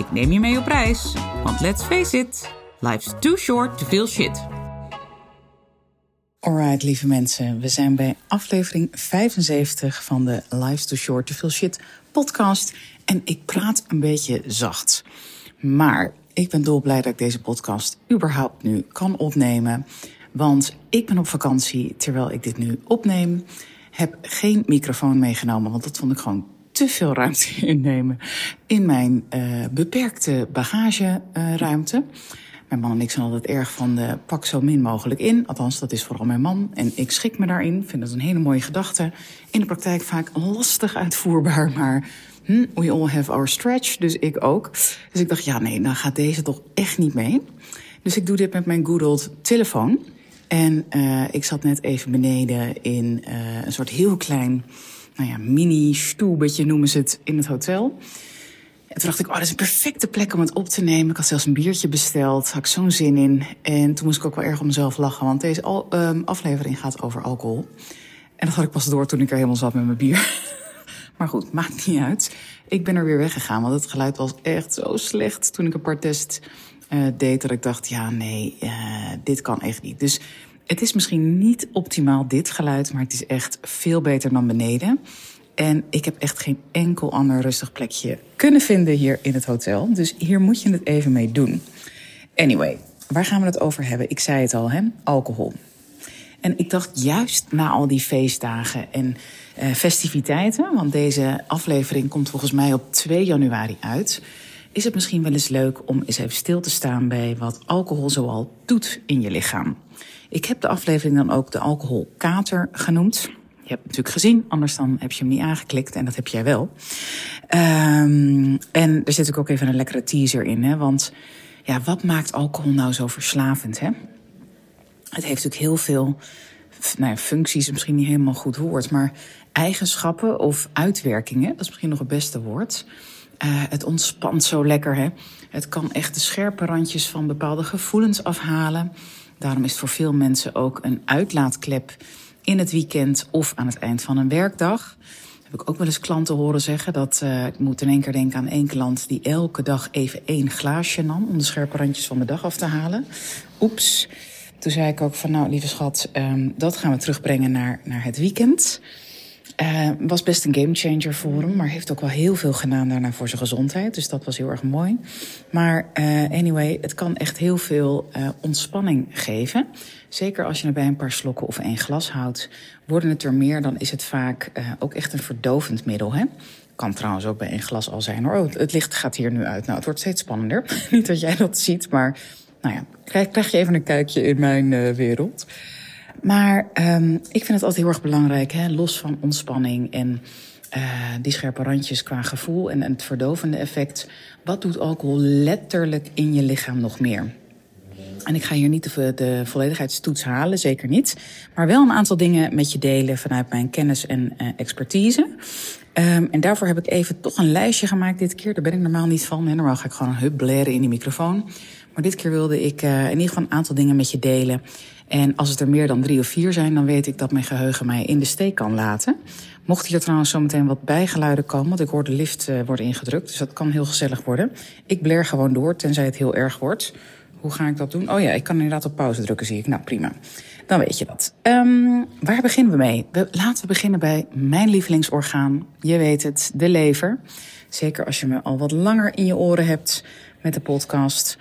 Ik neem je mee op reis, want let's face it, life's too short to feel shit. Alright, lieve mensen, we zijn bij aflevering 75 van de Life's Too Short to Feel Shit podcast. En ik praat een beetje zacht. Maar ik ben dolblij dat ik deze podcast überhaupt nu kan opnemen. Want ik ben op vakantie terwijl ik dit nu opneem. Heb geen microfoon meegenomen, want dat vond ik gewoon te veel ruimte innemen in mijn uh, beperkte bagageruimte. mijn man en ik zijn altijd erg van de pak zo min mogelijk in. Althans, dat is vooral mijn man. En ik schik me daarin. Vind dat een hele mooie gedachte. In de praktijk vaak lastig uitvoerbaar, maar hm, we all have our stretch. Dus ik ook. Dus ik dacht, ja nee, dan gaat deze toch echt niet mee. Dus ik doe dit met mijn good telefoon. En uh, ik zat net even beneden in een soort heel klein nou ja, mini-stoelbedje noemen ze het in het hotel. En toen dacht ik, oh, dat is een perfecte plek om het op te nemen. Ik had zelfs een biertje besteld, had ik zo'n zin in. En toen moest ik ook wel erg om mezelf lachen, want deze al, um, aflevering gaat over alcohol. En dat had ik pas door toen ik er helemaal zat met mijn bier. maar goed, maakt niet uit. Ik ben er weer weggegaan, want het geluid was echt zo slecht toen ik een paar tests uh, deed. Dat ik dacht, ja, nee, uh, dit kan echt niet. Dus het is misschien niet optimaal dit geluid, maar het is echt veel beter dan beneden. En ik heb echt geen enkel ander rustig plekje kunnen vinden hier in het hotel. Dus hier moet je het even mee doen. Anyway, waar gaan we het over hebben? Ik zei het al, hè? Alcohol. En ik dacht juist na al die feestdagen en uh, festiviteiten, want deze aflevering komt volgens mij op 2 januari uit, is het misschien wel eens leuk om eens even stil te staan bij wat alcohol zoal doet in je lichaam. Ik heb de aflevering dan ook de alcoholkater genoemd. Je hebt het natuurlijk gezien, anders dan heb je hem niet aangeklikt en dat heb jij wel. Um, en er zit ook even een lekkere teaser in, hè? want ja, wat maakt alcohol nou zo verslavend? Hè? Het heeft natuurlijk heel veel nou ja, functies, misschien niet helemaal goed woord, maar eigenschappen of uitwerkingen, dat is misschien nog het beste woord. Uh, het ontspant zo lekker, hè? Het kan echt de scherpe randjes van bepaalde gevoelens afhalen. Daarom is het voor veel mensen ook een uitlaatklep in het weekend of aan het eind van een werkdag. Heb ik ook wel eens klanten horen zeggen dat uh, ik moet in één keer denken aan één klant die elke dag even één glaasje nam om de scherpe randjes van de dag af te halen. Oeps. Toen zei ik ook van nou, lieve schat, um, dat gaan we terugbrengen naar, naar het weekend. Uh, was best een gamechanger voor hem, maar heeft ook wel heel veel gedaan daarna voor zijn gezondheid. Dus dat was heel erg mooi. Maar uh, anyway, het kan echt heel veel uh, ontspanning geven. Zeker als je er bij een paar slokken of één glas houdt. Worden het er meer, dan is het vaak ook echt een verdovend middel. Hè? Kan trouwens ook bij één glas al zijn. Oh, het licht gaat hier nu uit. Nou, het wordt steeds spannender. Niet dat jij dat ziet, maar nou ja, krijg, krijg je even een kijkje in mijn wereld. Maar um, ik vind het altijd heel erg belangrijk, hè, los van ontspanning en uh, die scherpe randjes qua gevoel en, en het verdovende effect. Wat doet alcohol letterlijk in je lichaam nog meer? En ik ga hier niet de, volledigheidstoets halen, zeker niet. Maar wel een aantal dingen met je delen vanuit mijn kennis en uh, expertise. Um, en daarvoor heb ik even toch een lijstje gemaakt dit keer. Daar ben ik normaal niet van. En normaal ga ik gewoon een hup blaren in die microfoon. Maar dit keer wilde ik uh, in ieder geval een aantal dingen met je delen. En als het er meer dan drie of vier zijn, dan weet ik dat mijn geheugen mij in de steek kan laten. Mocht hier trouwens zometeen wat bijgeluiden komen, want ik hoor de lift uh, worden ingedrukt. Dus dat kan heel gezellig worden. Ik blair gewoon door, tenzij het heel erg wordt. Hoe ga ik dat doen? Oh ja, ik kan inderdaad op pauze drukken, zie ik. Nou, prima. Dan weet je dat. Um, waar beginnen we mee? We, laten we beginnen bij mijn lievelingsorgaan. Je weet het, de lever. Zeker als je me al wat langer in je oren hebt met de podcast.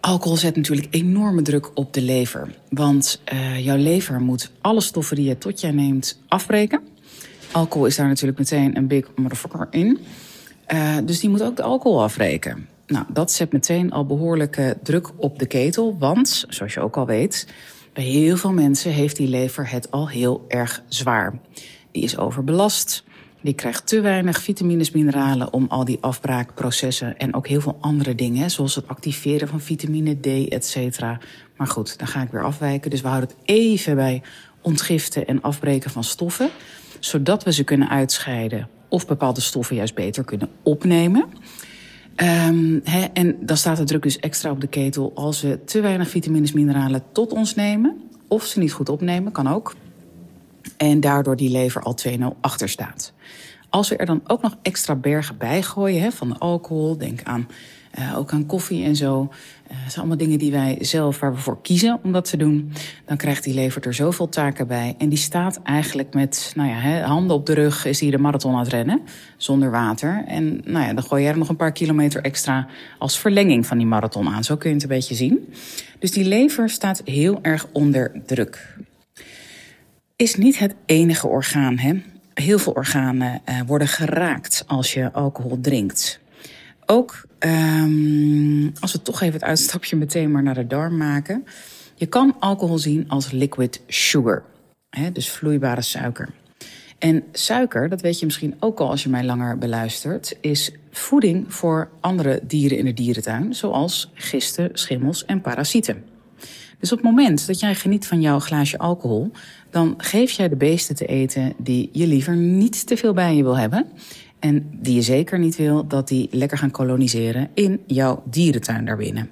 Alcohol zet natuurlijk enorme druk op de lever. Want uh, jouw lever moet alle stoffen die je tot je neemt afbreken. Alcohol is daar natuurlijk meteen een big motherfucker in. Uh, dus die moet ook de alcohol afbreken. Nou, dat zet meteen al behoorlijke druk op de ketel. Want, zoals je ook al weet, bij heel veel mensen heeft die lever het al heel erg zwaar. Die is overbelast. Die krijgt te weinig vitamines, mineralen om al die afbraakprocessen en ook heel veel andere dingen, zoals het activeren van vitamine D, et cetera. Maar goed, dan ga ik weer afwijken. Dus we houden het even bij ontgiften en afbreken van stoffen, zodat we ze kunnen uitscheiden of bepaalde stoffen juist beter kunnen opnemen. Um, en dan staat de druk dus extra op de ketel als we te weinig vitamines, mineralen tot ons nemen, of ze niet goed opnemen, kan ook. En daardoor die lever al 2-0 achter staat. Als we er dan ook nog extra bergen bij gooien hè, van de alcohol, denk aan, uh, ook aan koffie en zo. Uh, dat zijn allemaal dingen die wij zelf, waar we voor kiezen om dat te doen. Dan krijgt die lever er zoveel taken bij. En die staat eigenlijk met nou ja, hè, handen op de rug, is die de marathon aan het rennen, zonder water. En nou ja, dan gooi je er nog een paar kilometer extra als verlenging van die marathon aan. Zo kun je het een beetje zien. Dus die lever staat heel erg onder druk. Is niet het enige orgaan, hè? heel veel organen uh, worden geraakt als je alcohol drinkt. Ook um, als we toch even het uitstapje meteen maar naar de darm maken. Je kan alcohol zien als liquid sugar, hè, dus vloeibare suiker. En suiker, dat weet je misschien ook al als je mij langer beluistert, is voeding voor andere dieren in de dierentuin, zoals gisten, schimmels en parasieten. Dus op het moment dat jij geniet van jouw glaasje alcohol, dan geef jij de beesten te eten die je liever niet te veel bij je wil hebben. En die je zeker niet wil dat die lekker gaan koloniseren in jouw dierentuin daarbinnen.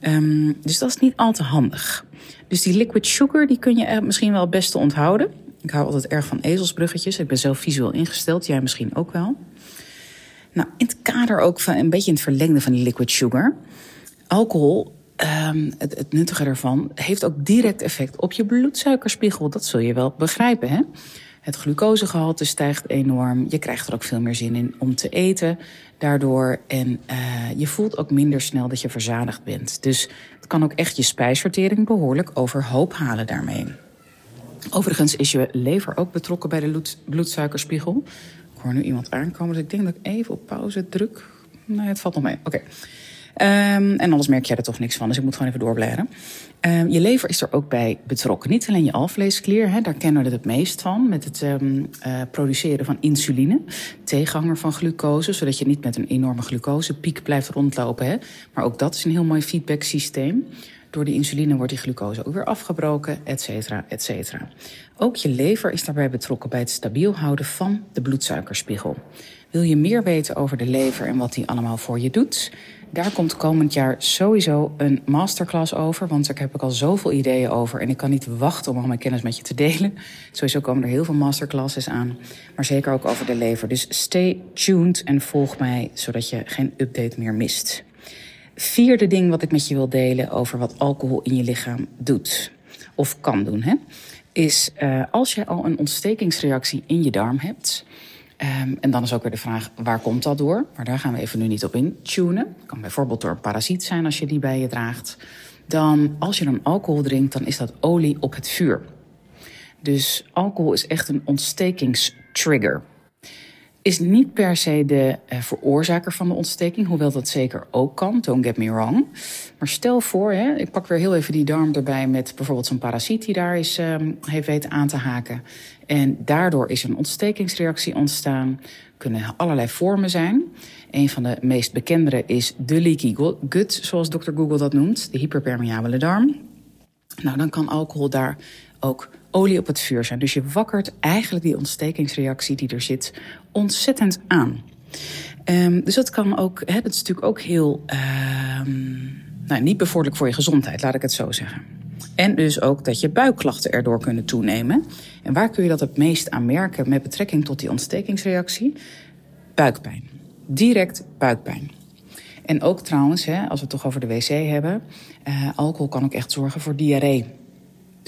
Um, dus dat is niet al te handig. Dus die liquid sugar die kun je misschien wel het beste onthouden. Ik hou altijd erg van ezelsbruggetjes. Ik ben zelf visueel ingesteld, jij misschien ook wel. Nou, in het kader ook van een beetje in het verlengde van die liquid sugar. Alcohol Um, het, nuttige ervan heeft ook direct effect op je bloedsuikerspiegel. Dat zul je wel begrijpen, hè? Het glucosegehalte stijgt enorm. Je krijgt er ook veel meer zin in om te eten daardoor. En uh, je voelt ook minder snel dat je verzadigd bent. Dus het kan ook echt je spijsvertering behoorlijk overhoop halen daarmee. Overigens is je lever ook betrokken bij de bloedsuikerspiegel. Ik hoor nu iemand aankomen, dus ik denk dat ik even op pauze druk. Nee, het valt nog mee. Oké. Um, en anders merk jij er toch niks van, dus ik moet gewoon even doorbladeren. Um, je lever is er ook bij betrokken. Niet alleen je alvleesklier, hè, daar kennen we het het meest van... met het um, produceren van insuline, tegenhanger van glucose... zodat je niet met een enorme glucosepiek blijft rondlopen. Hè. Maar ook dat is een heel mooi feedbacksysteem. Door die insuline wordt die glucose ook weer afgebroken, et cetera, et cetera. Ook je lever is daarbij betrokken bij het stabiel houden van de bloedsuikerspiegel. Wil je meer weten over de lever en wat die allemaal voor je doet? Daar komt komend jaar sowieso een masterclass over. Want daar heb ik al zoveel ideeën over. En ik kan niet wachten om al mijn kennis met je te delen. Sowieso komen er heel veel masterclasses aan. Maar zeker ook over de lever. Dus stay tuned en volg mij, zodat je geen update meer mist. Vierde ding wat ik met je wil delen over wat alcohol in je lichaam doet. Of kan doen, hè. Is uh, als je al een ontstekingsreactie in je darm hebt Um, en dan is ook weer de vraag, waar komt dat door? Maar daar gaan we even nu niet op in tunen. Het kan bijvoorbeeld door een parasiet zijn als je die bij je draagt. Dan, als je dan alcohol drinkt, dan is dat olie op het vuur. Dus alcohol is echt een ontstekingstrigger. Is niet per se de uh, veroorzaker van de ontsteking, hoewel dat zeker ook kan, don't get me wrong. Maar stel voor, hè, ik pak weer heel even die darm erbij met bijvoorbeeld zo'n parasiet die daar is, um, heeft weten aan te haken. En daardoor is een ontstekingsreactie ontstaan. Kunnen allerlei vormen zijn. Een van de meest bekendere is de leaky gut, zoals dokter Google dat noemt, de hyperpermeabele darm. Nou, dan kan alcohol daar ook olie op het vuur zijn. Dus je wakkert eigenlijk die ontstekingsreactie die er zit ontzettend aan. Um, dus dat kan ook, hè, dat is natuurlijk ook heel um, nou, niet bevorderlijk voor je gezondheid, laat ik het zo zeggen. En dus ook dat je buikklachten erdoor kunnen toenemen. En waar kun je dat het meest aan merken met betrekking tot die ontstekingsreactie? Buikpijn. Direct buikpijn. En ook trouwens, hè, als we het toch over de wc hebben, uh, alcohol kan ook echt zorgen voor diarree.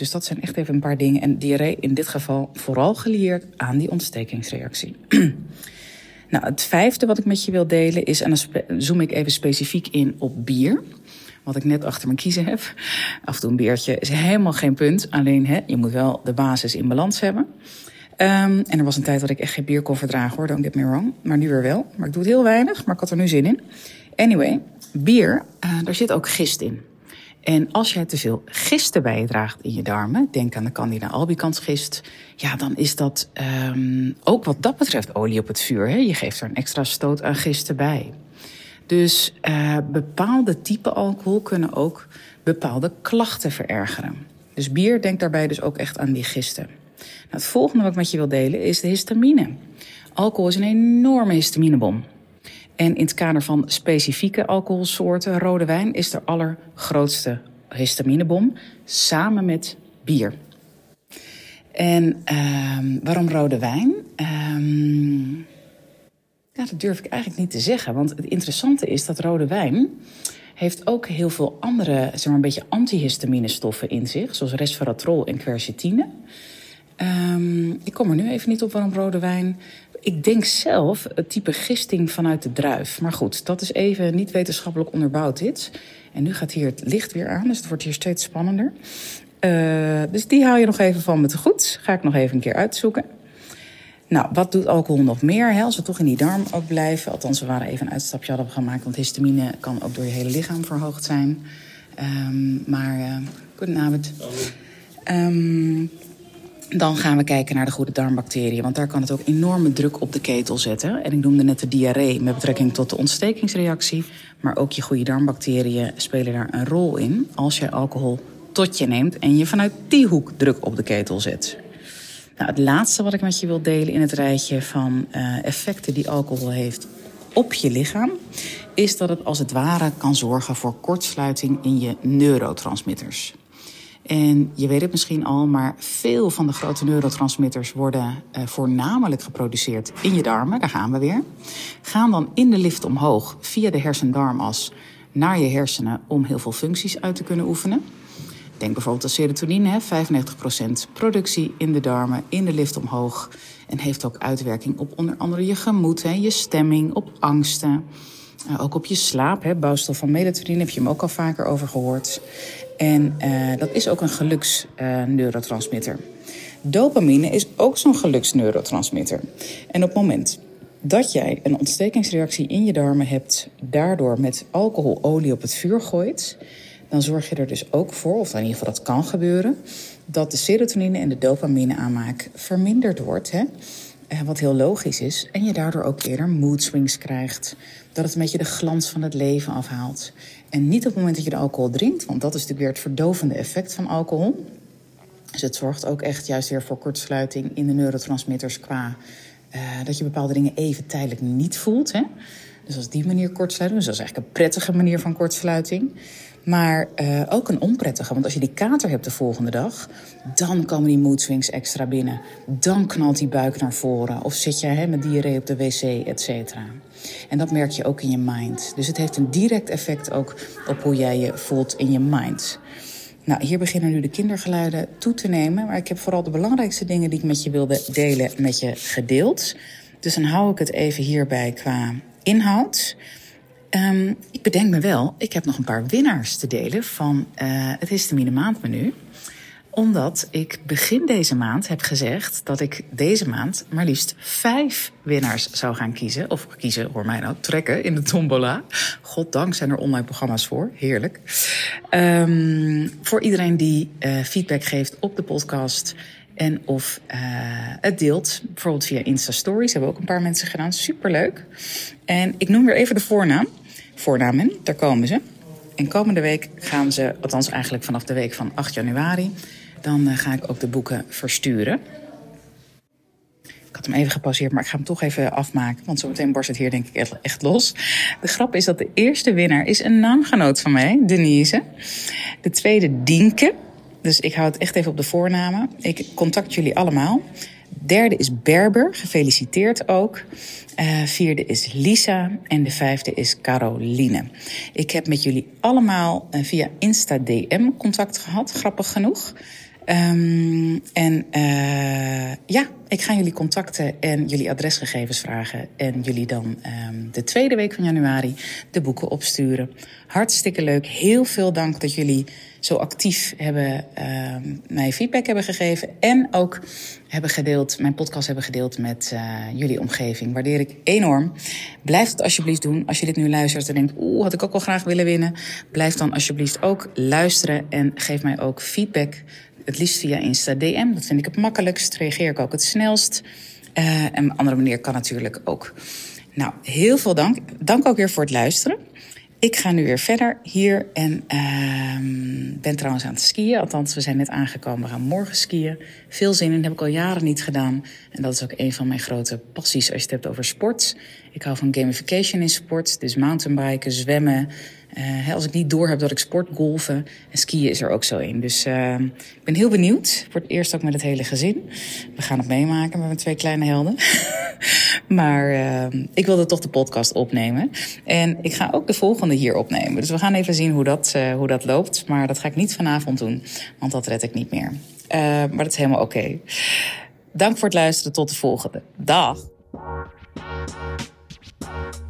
Dus dat zijn echt even een paar dingen. En diarree in dit geval vooral gelieerd aan die ontstekingsreactie. nou, het vijfde wat ik met je wil delen is, en dan zoom ik even specifiek in op bier wat ik net achter mijn kiezen heb. Af en toe een beertje is helemaal geen punt. Alleen hè, je moet wel de basis in balans hebben. Um, en er was een tijd dat ik echt geen bier kon verdragen hoor, don't get me wrong. Maar nu weer wel. Maar ik doe het heel weinig, maar ik had er nu zin in. Anyway, bier, uh, daar zit ook gist in. En als jij te veel gisten bij je draagt in je darmen, denk aan de Candida albicans gist, ja, dan is dat um, ook wat dat betreft olie op het vuur. Hè? Je geeft er een extra stoot aan gisten bij. Dus uh, bepaalde type alcohol kunnen ook bepaalde klachten verergeren. Dus bier, denk daarbij dus ook echt aan die gisten. Nou, het volgende wat ik met je wil delen is de histamine. Alcohol is een enorme histaminebom. En in het kader van specifieke alcoholsoorten, rode wijn is de allergrootste histaminebom, samen met bier. En uh, waarom rode wijn? Uh, ja, dat durf ik eigenlijk niet te zeggen. Want het interessante is dat rode wijn heeft ook heel veel andere, zeg maar een beetje antihistaminestoffen in zich, zoals resveratrol en quercetine. Um, ik kom er nu even niet op waarom rode wijn. Ik denk zelf het type gisting vanuit de druif. Maar goed, dat is even niet wetenschappelijk onderbouwd dit. En nu gaat hier het licht weer aan, dus het wordt hier steeds spannender. Uh, dus die haal je nog even van me te goed. Ga ik nog even een keer uitzoeken. Nou, wat doet alcohol nog meer? Hè? Toch in die darm ook blijven. Althans, we waren even een uitstapje hadden gemaakt. Want histamine kan ook door je hele lichaam verhoogd zijn. Um, maar, uh, goedenavond. Um, dan gaan we kijken naar de goede darmbacteriën. Want daar kan het ook enorme druk op de ketel zetten. En ik noemde net de diarree met betrekking tot de ontstekingsreactie. Maar ook je goede darmbacteriën spelen daar een rol in. Als je alcohol tot je neemt en je vanuit die hoek druk op de ketel zet. Nou, het laatste wat ik met je wil delen in het rijtje van uh, effecten die alcohol heeft op je lichaam, is dat het als het ware kan zorgen voor kortsluiting in je neurotransmitters. En je weet het misschien al, maar veel van de grote neurotransmitters worden uh, voornamelijk geproduceerd in je darmen. Daar gaan we weer. Gaan dan in de lift omhoog via de hersendarmas naar je hersenen om heel veel functies uit te kunnen oefenen. Denk bijvoorbeeld aan serotonine, 95% productie in de darmen, in de lift omhoog. En heeft ook uitwerking op onder andere je gemoed, hè, je stemming, op angsten. Uh, ook op je slaap, hè, bouwstof van melatonine, heb je hem ook al vaker over gehoord. En uh, dat is ook een geluksneurotransmitter. Uh, Dopamine is ook zo'n geluksneurotransmitter. En op het moment dat jij een ontstekingsreactie in je darmen hebt, daardoor met alcohololie op het vuur gooit, dan zorg je er dus ook voor, of in ieder geval dat kan gebeuren, dat de serotonine en de dopamine aanmaak verminderd wordt. Hè? Eh, wat heel logisch is. En je daardoor ook eerder mood swings krijgt. Dat het een beetje de glans van het leven afhaalt. En niet op het moment dat je de alcohol drinkt, want dat is natuurlijk weer het verdovende effect van alcohol. Dus het zorgt ook echt juist weer voor kortsluiting in de neurotransmitters qua uh, dat je bepaalde dingen even tijdelijk niet voelt. Hè? Dus als die manier kortsluiting, dus dat is eigenlijk een prettige manier van kortsluiting. Maar uh, ook een onprettige. Want als je die kater hebt de volgende dag, dan komen die mood swings extra binnen. Dan knalt die buik naar voren. Of zit je hè, met diarree op de wc, et cetera. En dat merk je ook in je mind. Dus het heeft een direct effect ook op hoe jij je voelt in je mind. Nou, hier beginnen nu de kindergeluiden toe te nemen. Maar ik heb vooral de belangrijkste dingen die ik met je wilde delen met je gedeeld. Dus dan hou ik het even hierbij qua inhoud. Um, ik bedenk me wel, ik heb nog een paar winnaars te delen van uh, het histamine maandmenu. Omdat ik begin deze maand heb gezegd dat ik deze maand maar liefst vijf winnaars zou gaan kiezen. Of kiezen, hoor mij nou, trekken in de tombola. Goddank zijn er online programma's voor, heerlijk. Um, voor iedereen die uh, feedback geeft op de podcast en of uh, het deelt. Bijvoorbeeld via Insta Stories hebben ook een paar mensen gedaan. Superleuk. En ik noem weer even de voornaam voornamen. Daar komen ze. En komende week gaan ze, althans eigenlijk vanaf de week van 8 januari, dan uh, ga ik ook de boeken versturen. Ik had hem even gepauzeerd, maar ik ga hem toch even afmaken. Want zometeen borst het hier denk ik echt, echt los. De grap is dat de eerste winnaar is een naamgenoot van mij, Denise. De tweede, Dienke. Dus ik hou het echt even op de voornamen. Ik contact jullie allemaal. Derde is Berber, gefeliciteerd ook. Uh, vierde is Lisa en de vijfde is Caroline. Ik heb met jullie allemaal uh, via Insta DM contact gehad, grappig genoeg. Um, en uh, ja, ik ga jullie contacten en jullie adresgegevens vragen. En jullie dan um, de tweede week van januari de boeken opsturen. Hartstikke leuk. Heel veel dank dat jullie zo actief hebben, uh, mij feedback hebben gegeven. En ook hebben gedeeld, mijn podcast hebben gedeeld met uh, jullie omgeving. Waardeer ik enorm. Blijf het alsjeblieft doen. Als je dit nu luistert en denkt, oeh, had ik ook wel graag willen winnen. Blijf dan alsjeblieft ook luisteren en geef mij ook feedback. Het liefst via Insta DM. Dat vind ik het makkelijkst. Reageer ik ook het snelst. Uh, en op andere manier kan natuurlijk ook. Nou, heel veel dank. Dank ook weer voor het luisteren. Ik ga nu weer verder hier en uh, ben trouwens aan het skiën. Althans, we zijn net aangekomen. We gaan morgen skiën. Veel zin in, heb ik al jaren niet gedaan. En dat is ook een van mijn grote passies als je het hebt over sport. Ik hou van gamification in sport, dus mountainbiken, zwemmen. Uh, als ik niet door heb dat ik sport, golfen en skiën is er ook zo in. Dus uh, ik ben heel benieuwd. Voor het eerst ook met het hele gezin. We gaan het meemaken met mijn twee kleine helden. maar uh, ik wilde toch de podcast opnemen. En ik ga ook de volgende hier opnemen. Dus we gaan even zien hoe dat, uh, hoe dat loopt. Maar dat ga ik niet vanavond doen, want dat red ik niet meer. Uh, maar dat is helemaal oké. Dank voor het luisteren. Tot de volgende. Dag.